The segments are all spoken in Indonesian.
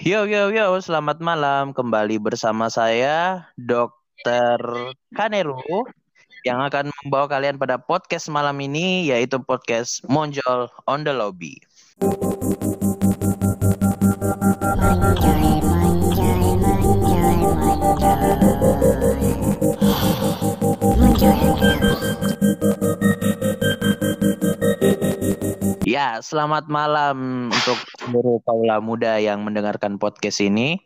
Yo yo yo, selamat malam. Kembali bersama saya Dr. Kaneru yang akan membawa kalian pada podcast malam ini yaitu podcast Monjol on the Lobby. Ya, selamat malam untuk seluruh kaula muda yang mendengarkan podcast ini.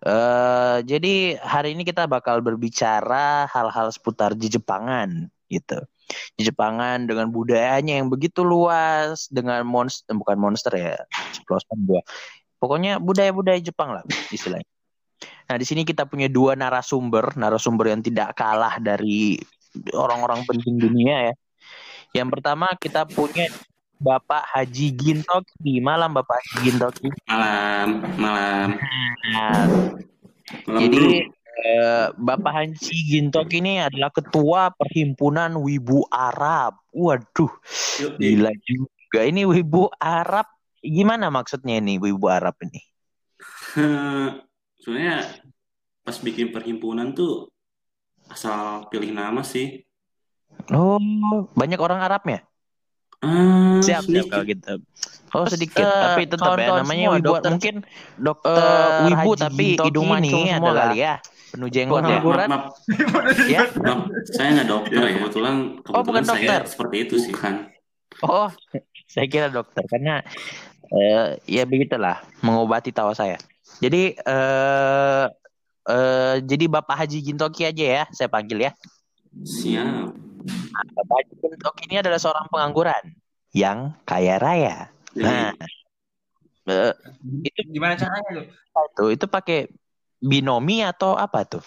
Uh, jadi hari ini kita bakal berbicara hal-hal seputar Jepangan gitu. Jepangan dengan budayanya yang begitu luas, dengan monster bukan monster ya, ceplosan gua. Pokoknya budaya-budaya Jepang lah istilahnya. Nah, di sini kita punya dua narasumber, narasumber yang tidak kalah dari orang-orang penting dunia ya. Yang pertama kita punya Bapak Haji Gintoki. Malam Bapak Haji Gintoki. Malam, malam. Nah, malam jadi eh, Bapak Haji Gintoki ini adalah ketua Perhimpunan Wibu Arab. Waduh, gila juga. Ini Wibu Arab, gimana maksudnya ini Wibu Arab ini? Sebenarnya pas bikin perhimpunan tuh asal pilih nama sih. Oh, banyak orang Arabnya? Hmm, siap, siap kalau gitu. Oh sedikit, uh, tapi tetap ya namanya wibu. Dokter, mungkin dokter uh, wibu Haji tapi hidung mancung semua adalah, kali ya. Penuh jenggot ya. Maaf, maaf. ya? Maaf, saya nggak dokter ya. Kebetulan, kebetulan oh, bukan dokter. saya seperti itu sih kan. Oh, saya kira dokter karena uh, ya begitulah mengobati tawa saya. Jadi uh, uh, jadi Bapak Haji Gintoki aja ya, saya panggil ya. Siap. Bapak Bentok ini adalah seorang pengangguran yang kaya raya. Nah, uh, itu gimana caranya tuh? Itu itu pakai binomi atau apa tuh?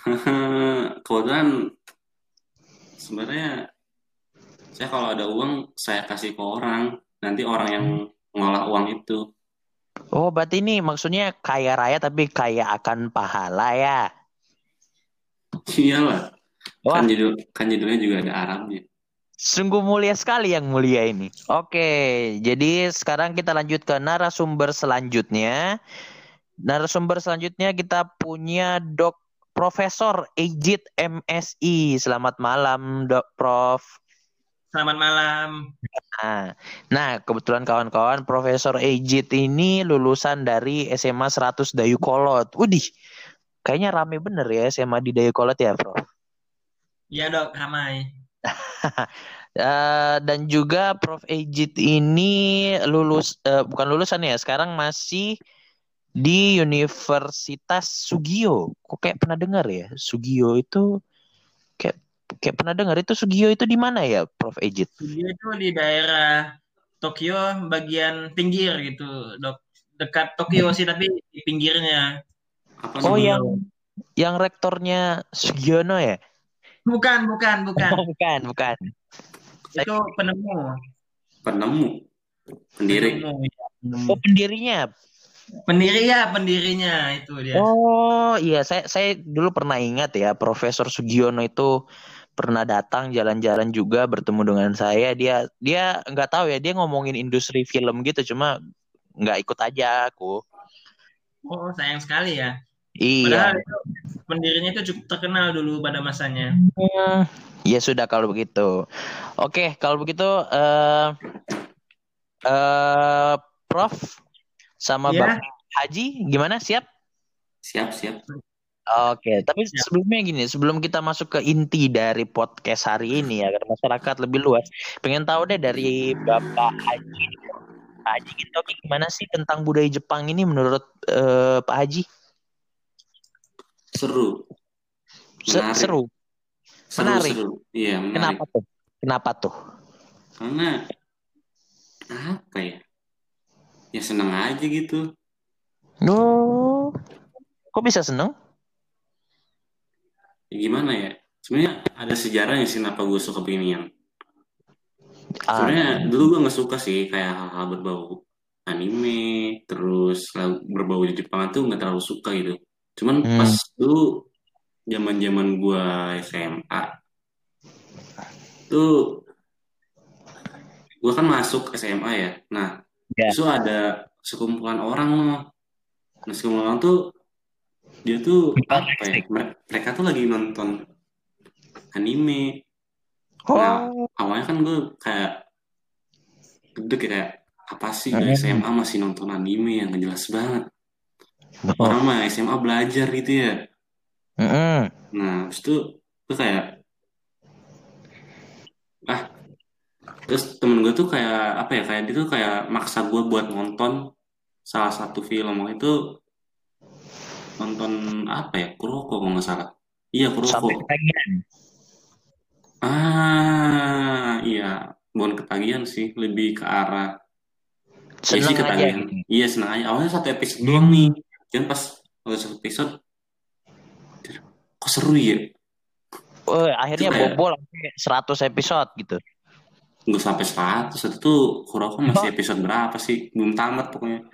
Kebetulan sebenarnya saya kalau ada uang saya kasih ke orang, nanti orang yang ngolah uang itu. Oh, berarti ini maksudnya kaya raya tapi kaya akan pahala ya? Iyalah. Wah. Kan judul kan judulnya juga ada Arabnya. Sungguh mulia sekali yang mulia ini. Oke, jadi sekarang kita lanjut ke narasumber selanjutnya. Narasumber selanjutnya kita punya Dok Profesor Ejit MSI. Selamat malam, Dok Prof. Selamat malam. Nah, nah kebetulan kawan-kawan Profesor Ejit ini lulusan dari SMA 100 Dayukolot. Udih, kayaknya rame bener ya SMA di Dayukolot ya, Prof. Iya dok, ramai. uh, dan juga Prof. Ejit ini lulus uh, bukan lulusan ya, sekarang masih di Universitas Sugio. Kok kayak pernah dengar ya? Sugio itu kayak kayak pernah dengar itu Sugio itu di mana ya, Prof. Ejit? Sugio itu di daerah Tokyo bagian pinggir gitu, Dok. Dekat Tokyo sih tapi di pinggirnya. Apa oh, yang yang rektornya Sugiono ya? Bukan, bukan, bukan. Bukan, bukan. Itu penemu. Penemu. Pendiri. Penemu, ya. Oh, pendirinya. Pendiri ya, pendirinya itu dia. Oh, iya, saya saya dulu pernah ingat ya, Profesor Sugiono itu pernah datang jalan-jalan juga bertemu dengan saya. Dia dia nggak tahu ya, dia ngomongin industri film gitu, cuma nggak ikut aja aku. Oh, sayang sekali ya. Iya. Padahal itu, pendirinya itu cukup terkenal dulu pada masanya. Ya sudah kalau begitu. Oke, kalau begitu uh, uh, Prof sama ya. Bapak Haji gimana? Siap? Siap, siap. Oke, tapi siap. sebelumnya gini, sebelum kita masuk ke inti dari podcast hari ini ya, agar masyarakat lebih luas, pengen tahu deh dari Bapak Haji, Pak Haji gitu, gimana sih tentang budaya Jepang ini menurut uh, Pak Haji? Seru. Menarik. Seru. Seru, menarik. Seru. Iya, menarik. Kenapa tuh? Kenapa tuh? Karena apa ya? Ya seneng aja gitu. Oh, kok bisa seneng? Ya, gimana ya? Sebenarnya ada sejarahnya sih kenapa gue suka beginian. Ah. Sebenarnya dulu gue nggak suka sih kayak hal-hal berbau anime, terus berbau di Jepang tuh nggak terlalu suka gitu. Cuman hmm. pas dulu zaman-zaman gua SMA tuh gua kan masuk SMA ya. Nah, yeah. itu ada sekumpulan orang loh Nah, semua orang tuh dia tuh apa ya? Mereka tuh lagi nonton anime. Nah, Oh, awalnya kan gue kayak gede kayak apa sih dari SMA masih nonton anime yang jelas banget. Orang mah SMA belajar gitu ya. Mm-mm. Nah, habis itu gue kayak ah terus temen gue tuh kayak apa ya kayak dia tuh kayak maksa gue buat nonton salah satu film waktu itu nonton apa ya Kuroko kalau nggak salah iya Kuroko sampai ketagihan. ah iya bukan ketagihan sih lebih ke arah ya sih aja. ketagihan gitu. iya senang aja awalnya satu episode doang nih dan pas udah satu episode kok seru ya? Oh, akhirnya Itu kayak- bobol sampai 100 episode gitu. nggak sampai 100 itu tuh Kuroko masih episode berapa sih? Belum tamat pokoknya.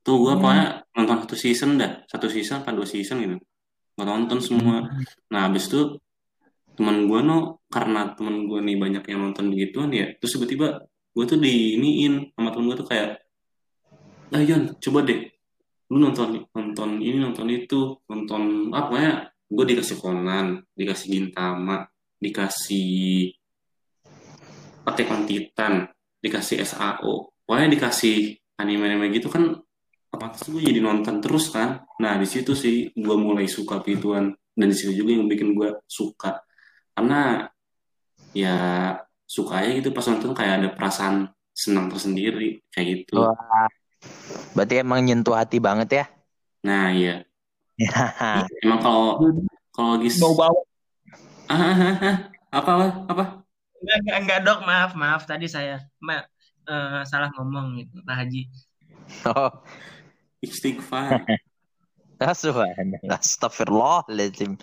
Tuh gue Hmm. pokoknya nonton satu season dah. Satu season apa dua season gitu. Gue nonton semua. Nah habis itu teman gue no karena teman gue nih banyak yang nonton begituan ya terus tiba-tiba gue tuh diiniin sama temen gue tuh kayak ah Yon coba deh lu nonton nonton ini nonton itu nonton apa pokoknya gue dikasih Conan dikasih Gintama dikasih Attack on Titan dikasih SAO pokoknya dikasih anime-anime gitu kan apa gue jadi nonton terus kan. Nah di situ sih gue mulai suka gituan dan di situ juga yang bikin gue suka. Karena ya suka aja gitu pas nonton kayak ada perasaan senang tersendiri kayak gitu. Wah. Berarti emang nyentuh hati banget ya. nah iya emang kalau kalau lagi Bau bau. ah, ah, ah, ah. apa apa apa Enggak, enggak, enggak dok, maaf, maaf tadi saya ma, eh, salah ngomong gitu, Pak Haji. Oh, istighfar. Astagfirullahaladzim.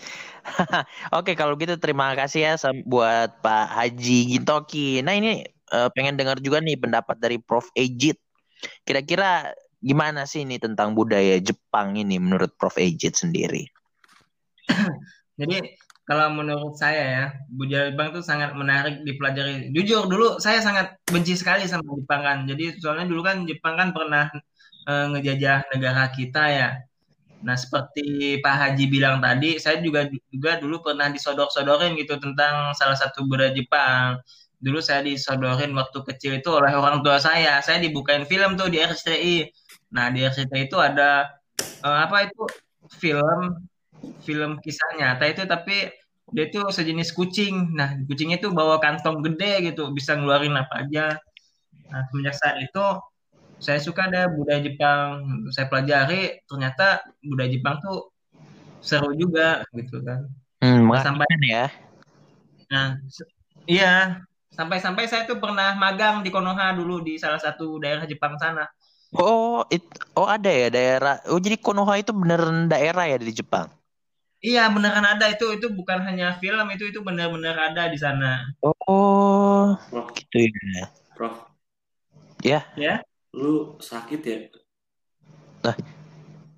Oke, kalau gitu terima kasih ya buat Pak Haji Gintoki. Nah, ini eh, pengen dengar juga nih pendapat dari Prof. Ejit. Kira-kira gimana sih ini tentang budaya Jepang ini menurut Prof. Ejit sendiri? Jadi kalau menurut saya ya, budaya Jepang itu sangat menarik dipelajari. Jujur dulu saya sangat benci sekali sama Jepang kan. Jadi soalnya dulu kan Jepang kan pernah eh, ngejajah negara kita ya. Nah seperti Pak Haji bilang tadi, saya juga juga dulu pernah disodor-sodorin gitu tentang salah satu budaya Jepang. Dulu saya disodorin waktu kecil itu oleh orang tua saya. Saya dibukain film tuh di RCTI. Nah di RCTI itu ada eh, apa itu film film kisah nyata itu tapi dia tuh sejenis kucing. Nah, kucingnya tuh bawa kantong gede gitu, bisa ngeluarin apa aja. Nah, semenjak saat itu saya suka deh budaya Jepang. Saya pelajari, ternyata budaya Jepang tuh seru juga gitu kan. Hmm, Sampai ya. nah, iya, sampai-sampai saya tuh pernah magang di Konoha dulu di salah satu daerah Jepang sana. Oh, it, oh ada ya daerah. Oh, jadi Konoha itu beneran daerah ya di Jepang. Iya, beneran ada itu itu bukan hanya film itu itu benar-benar ada di sana. Oh, Prof, gitu ya. Prof, Ya, Ya. lu sakit ya?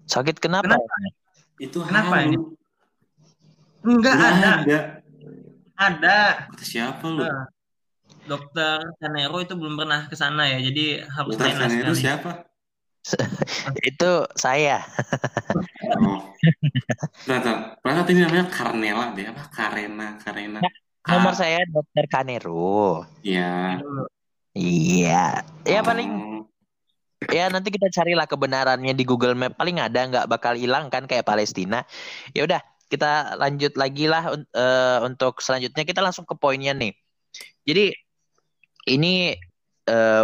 sakit kenapa? Itu Kenapa ini? Enggak Nggak ada, ada. ada. Kata siapa lu? Nah, Dokter Kanero itu belum pernah ke sana ya, jadi harus Dokter sekali. siapa? Itu saya. Oh. Ternyata, ternyata ini namanya Karnela deh, apa? Karena, Karena. Nomor Ah, saya Dokter Kanero. Iya. Iya. Ya paling Oh. ya nanti kita carilah kebenarannya di Google Map paling ada nggak bakal hilang kan kayak Palestina. Ya udah kita lanjut lagi lah eh, untuk selanjutnya kita langsung ke poinnya nih. Jadi ini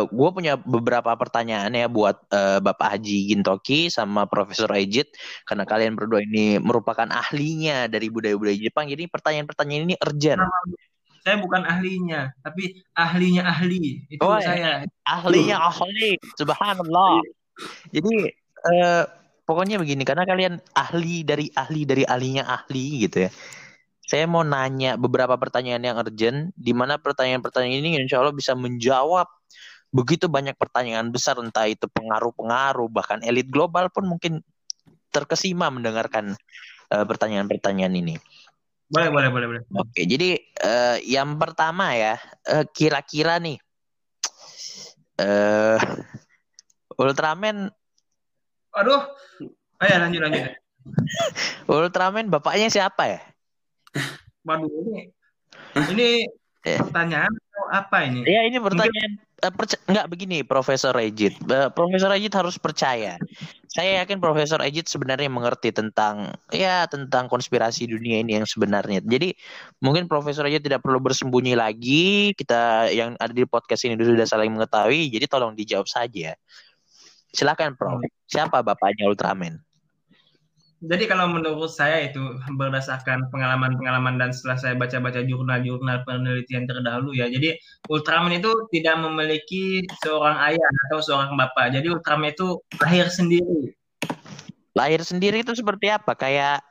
gue punya beberapa pertanyaan ya buat eh, Bapak Haji Gintoki sama Profesor Ejit karena kalian berdua ini merupakan ahlinya dari budaya-budaya Jepang. Jadi pertanyaan-pertanyaan ini urgent. Saya bukan ahlinya, tapi ahlinya ahli. Itu Oh, ya. saya. Ahlinya ahli, subhanallah. Jadi eh, pokoknya begini karena kalian ahli dari ahli dari ahlinya ahli gitu ya. Saya mau nanya beberapa pertanyaan yang urgent, di mana pertanyaan-pertanyaan ini insya Allah bisa menjawab begitu banyak pertanyaan besar, entah itu pengaruh-pengaruh, bahkan elit global pun mungkin terkesima mendengarkan eh, pertanyaan-pertanyaan ini. Boleh, boleh, boleh, boleh. Oke, jadi eh, yang pertama ya, eh, kira-kira nih, eh Ultraman Aduh, ya lanjut lanjut. Ultraman bapaknya siapa ya? Waduh ini ini Eh. pertanyaan atau apa ini? Ya ini pertanyaan eh, perca- nggak begini Profesor Ejit. Eh, Profesor Ejit harus percaya. Saya yakin Profesor Ejit sebenarnya mengerti tentang ya tentang konspirasi dunia ini yang sebenarnya. Jadi mungkin Profesor Ejit tidak perlu bersembunyi lagi. Kita yang ada di podcast ini sudah saling mengetahui. Jadi tolong dijawab saja. Silakan Prof. Siapa bapaknya Ultraman? Jadi kalau menurut saya itu berdasarkan pengalaman-pengalaman dan setelah saya baca-baca jurnal-jurnal penelitian terdahulu ya. Jadi Ultraman itu tidak memiliki seorang ayah atau seorang bapak. Jadi Ultraman itu lahir sendiri. Lahir sendiri itu seperti apa? Kayak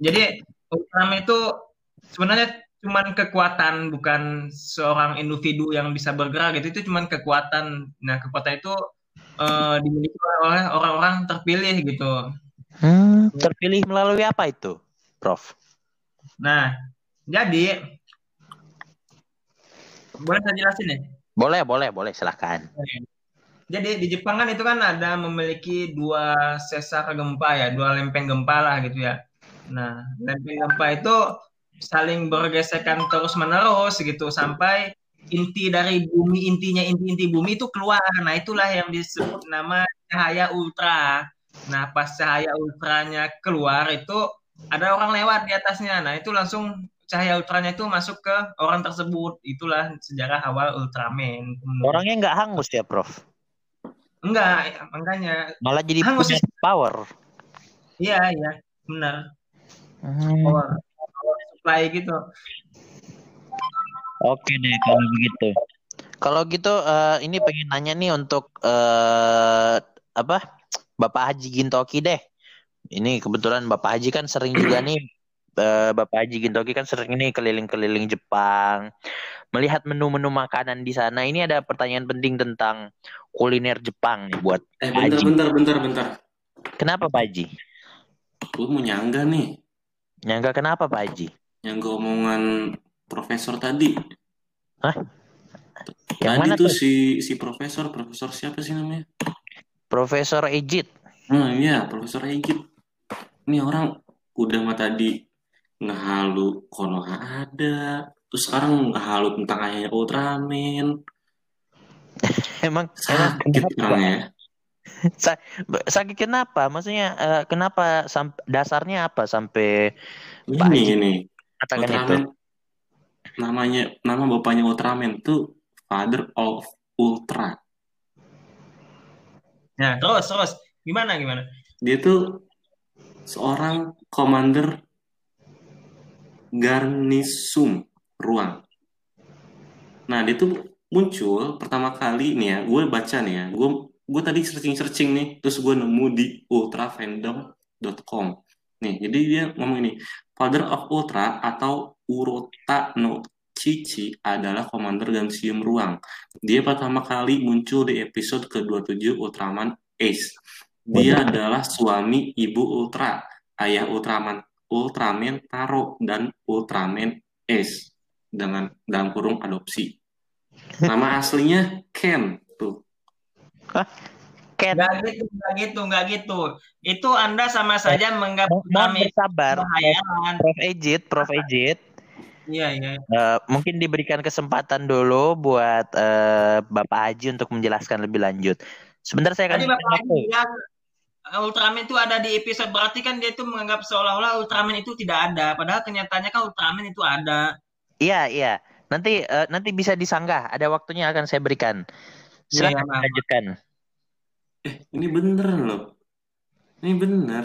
Jadi Ultraman itu sebenarnya cuman kekuatan bukan seorang individu yang bisa bergerak gitu. Itu cuman kekuatan. Nah, kekuatan itu eh, dimiliki oleh orang-orang terpilih gitu. Hmm, terpilih melalui apa itu, Prof? Nah, jadi boleh saya jelasin ya? Boleh, boleh, boleh, silahkan. Jadi di Jepang kan itu kan ada memiliki dua sesar gempa ya, dua lempeng gempa lah gitu ya. Nah, lempeng gempa itu saling bergesekan terus menerus gitu sampai inti dari bumi intinya inti-inti bumi itu keluar. Nah, itulah yang disebut nama cahaya ultra. Nah, pas cahaya ultranya keluar itu ada orang lewat di atasnya. Nah, itu langsung cahaya ultranya itu masuk ke orang tersebut. Itulah sejarah awal Ultraman. Orangnya nggak hangus ya, Prof? Enggak, makanya Malah jadi Hangus punya power. Iya, iya, benar. Hmm, Power, power supply gitu. Oke deh kalau begitu. Kalau gitu eh, ini pengen nanya nih untuk eh, apa Bapak Haji Gintoki deh. Ini kebetulan Bapak Haji kan sering juga nih eh, Bapak Haji Gintoki kan sering nih keliling-keliling Jepang, melihat menu-menu makanan di sana. Ini ada pertanyaan penting tentang kuliner Jepang nih buat Eh bentar Haji. bentar bentar bentar. Kenapa Pak Haji? Gue mau nyangga nih. Nyangka kenapa Pak Haji? Nyangga omongan profesor tadi. Yang tadi mana tuh tuh? si si profesor profesor siapa sih namanya? Profesor Ejit. Nah iya profesor Egit. Ini orang udah mah tadi ngehalu Konoha ada. Terus sekarang ngehalu tentang ayahnya Ultraman. Emang emang Sakit orangnya. Sa- sakit kenapa? Maksudnya eh, kenapa dasarnya apa sampai Ini ini. katakan itu? Namanya nama bapaknya Ultraman tuh Father of Ultra. Nah, terus terus gimana gimana? Dia tuh seorang commander garnisum ruang. Nah, dia tuh muncul pertama kali nih ya, gue baca nih ya, gue gue tadi searching-searching nih, terus gue nemu di ultrafandom.com. Nih, jadi dia ngomong ini, Father of Ultra atau Urota no Chichi adalah Commander Gansium Ruang. Dia pertama kali muncul di episode ke-27 Ultraman Ace. Dia adalah suami ibu Ultra, ayah Ultraman, Ultraman Taro dan Ultraman Ace dengan dalam kurung adopsi. Nama aslinya Ken tuh. Ken, Enggak gitu, enggak gitu, enggak gitu. Itu Anda sama saja menganggap mohon Ultraman bersabar, kehayalan. Prof Ejit, Prof Ejit. Iya, iya. Eh, mungkin diberikan kesempatan dulu buat eh, Bapak Haji untuk menjelaskan lebih lanjut. Sebentar saya akan Tadi Bapak Haji bilang eh, Ultraman itu ada di episode berarti kan dia itu menganggap seolah-olah Ultraman itu tidak ada, padahal kenyataannya kan Ultraman itu ada. Iya, iya. Nanti eh, nanti bisa disanggah. Ada waktunya akan saya berikan. Iya, Silakan maaf. lanjutkan. Eh, ini bener loh. Ini bener.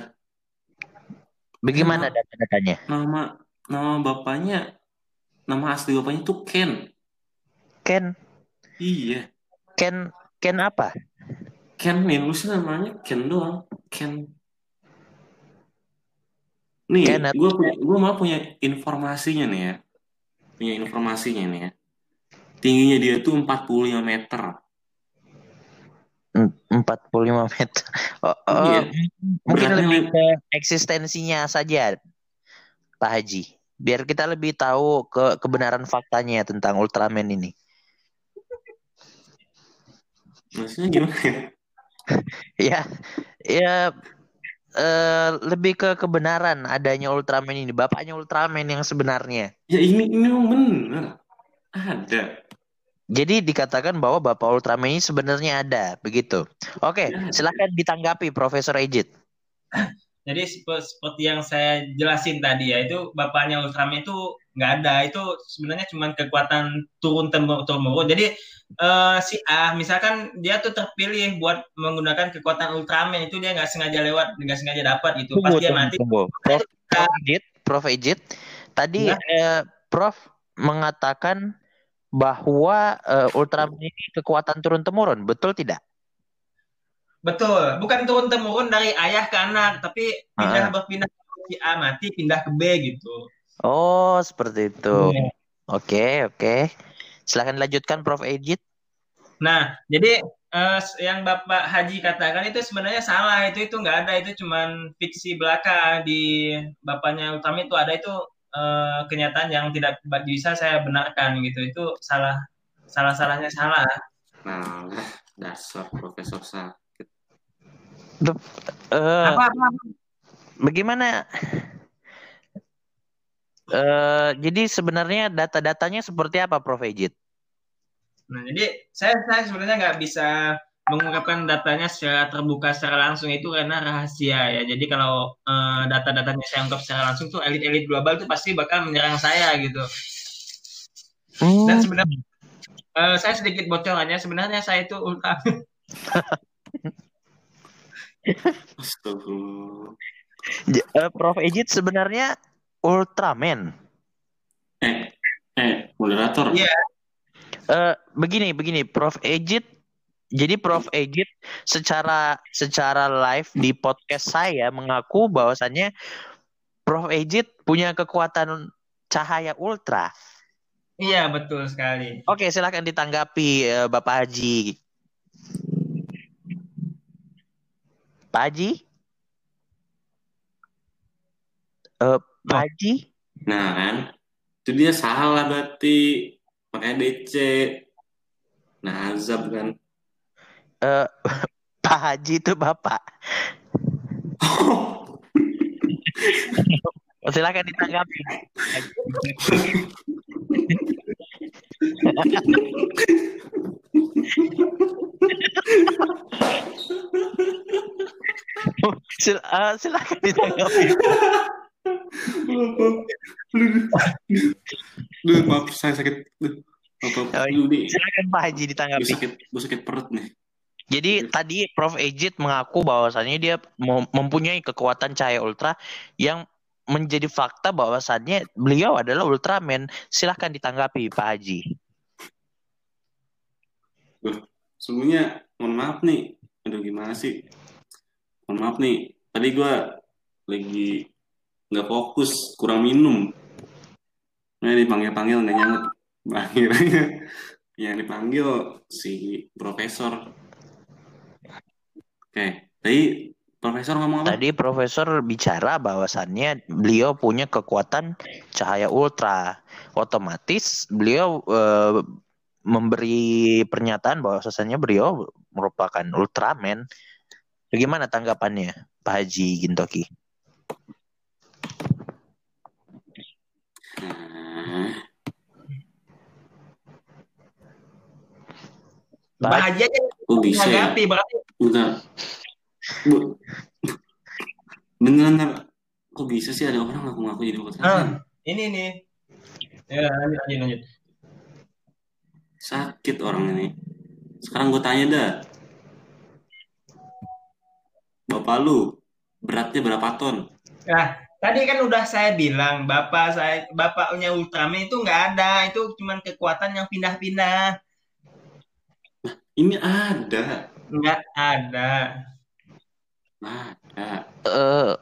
Bagaimana Nama data-datanya? nama nama bapaknya, nama asli bapaknya tuh Ken. Ken, Iya, Ken, Ken apa? Ken nih, nulisnya namanya Ken doang. Ken. Nih, Ken gue punya, gue malah punya informasinya nih ya. Punya informasinya nih ya. Tingginya dia tuh 45 meter. Mm, 45 meter. Oh, oh, Iya. mungkin Beratnya lebih ke eksistensinya saja, Pak Haji. Biar kita lebih tahu ke kebenaran faktanya tentang Ultraman ini. Maksudnya gimana ya? Ya, ya uh, lebih ke kebenaran adanya Ultraman ini. Bapaknya Ultraman yang sebenarnya. Ya ini ini benar. Ada. Jadi dikatakan bahwa Bapak Ultraman ini sebenarnya ada, begitu. Oke, ya, silakan ditanggapi Profesor Ejit. Jadi seperti yang saya jelasin tadi ya, itu bapaknya Ultraman itu nggak ada. Itu sebenarnya cuma kekuatan turun temurun. Jadi uh, si A misalkan dia tuh terpilih buat menggunakan kekuatan Ultraman itu dia nggak sengaja lewat, nggak sengaja dapat gitu. Pas dia mati. Prof, Prof Ejit, Prof Ejit, tadi ya. eh, Prof mengatakan bahwa uh, Ultraman ini kekuatan turun temurun, betul tidak? Betul, bukan turun temurun dari ayah ke anak, tapi pindah uh. berpindah si A mati pindah ke B gitu. Oh, seperti itu. Hmm. Oke, oke. Silahkan dilanjutkan Prof Ejit. Nah, jadi uh, yang Bapak Haji katakan itu sebenarnya salah, itu itu nggak ada, itu cuman fiksi belaka di bapaknya utama itu ada itu uh, kenyataan yang tidak bisa saya benarkan gitu itu salah salah salahnya salah nah dasar profesor sakit uh, apa, apa, apa bagaimana uh, jadi sebenarnya data-datanya seperti apa Prof Ejit? Nah, jadi saya saya sebenarnya nggak bisa mengungkapkan datanya secara terbuka secara langsung itu karena rahasia ya. Jadi kalau uh, data-datanya saya ungkap secara langsung tuh elit-elit global tuh pasti bakal menyerang saya gitu. Hmm. Dan sebenarnya uh, saya sedikit bocorannya sebenarnya saya itu ultra. uh, Prof Ejit sebenarnya Ultraman. Eh, eh, moderator. Iya. Yeah. Uh, begini, begini, Prof Ejit jadi Prof Ejit secara secara live di podcast saya mengaku bahwasannya Prof Ejit punya kekuatan cahaya ultra. Iya betul sekali. Oke silakan ditanggapi uh, Bapak Haji. Pak Haji? Uh, Pak Haji? Nah kan, itu dia salah berarti pakai DC. Nah azab kan uh, Pak Haji itu bapak. Silakan ditanggapi. Sil uh, silakan ditanggapi. Duh, maaf saya sakit. Duh, maaf, oh, silakan Pak Haji ditanggapi. Gue sakit, gue sakit perut nih. Jadi hmm. tadi Prof Ejit mengaku bahwasannya dia mempunyai kekuatan cahaya ultra yang menjadi fakta bahwasannya beliau adalah Ultraman. Silahkan ditanggapi Pak Haji. Sebenarnya mohon maaf nih. Aduh gimana sih? Mohon maaf nih. Tadi gue lagi nggak fokus, kurang minum. Nah dipanggil-panggil nggak nyamuk. Akhirnya yang dipanggil si profesor Oke, tadi Profesor ngomong apa? Tadi Profesor bicara bahwasannya beliau punya kekuatan cahaya ultra. Otomatis beliau e, memberi pernyataan bahwa bahwasannya beliau merupakan Ultraman. Bagaimana tanggapannya Pak Haji Gintoki? Pak Haji aja bisa ya? berarti Enggak. Bu. Beneran kok bisa sih ada orang ngaku-ngaku jadi dokter ah, ini nih. Ya, lanjut, lanjut, lanjut. Sakit orang ini. Sekarang gue tanya dah. Bapak lu beratnya berapa ton? Nah, tadi kan udah saya bilang bapak saya bapaknya Ultraman itu nggak ada, itu cuma kekuatan yang pindah-pindah. Nah, ini ada. Nggak ada. Ada. Uh,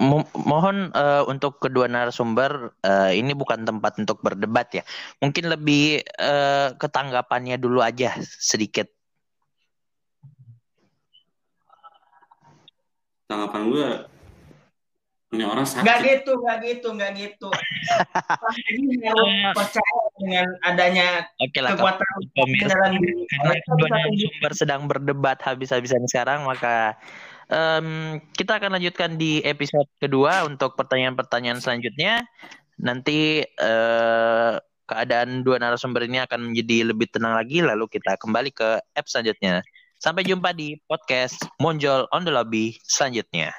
mo mohon uh, untuk kedua narasumber uh, ini bukan tempat untuk berdebat ya. Mungkin lebih uh, ketanggapannya dulu aja sedikit. Tanggapan gue ini orang sakit. Gak gitu, gak gitu, gak gitu. ini harus percaya dengan adanya Oke lah, kekuatan dalam diri. Karena kedua sumber sedang berdebat habis-habisan sekarang, maka um, kita akan lanjutkan di episode kedua untuk pertanyaan-pertanyaan selanjutnya. Nanti uh, keadaan dua narasumber ini akan menjadi lebih tenang lagi, lalu kita kembali ke app selanjutnya. Sampai jumpa di podcast Monjol on the Lobby selanjutnya.